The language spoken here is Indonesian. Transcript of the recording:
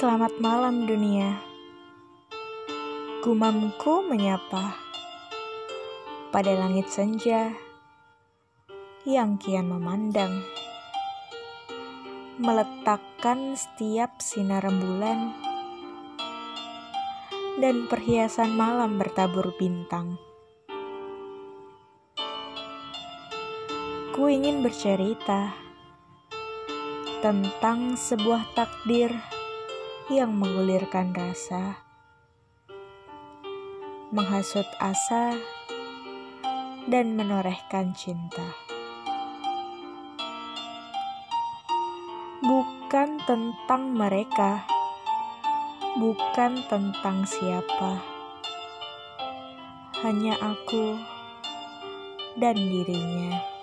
Selamat malam dunia. Gumamku menyapa pada langit senja yang kian memandang, meletakkan setiap sinar rembulan dan perhiasan malam bertabur bintang. Ku ingin bercerita tentang sebuah takdir yang menggulirkan rasa, menghasut asa, dan menorehkan cinta. Bukan tentang mereka, bukan tentang siapa, hanya aku dan dirinya.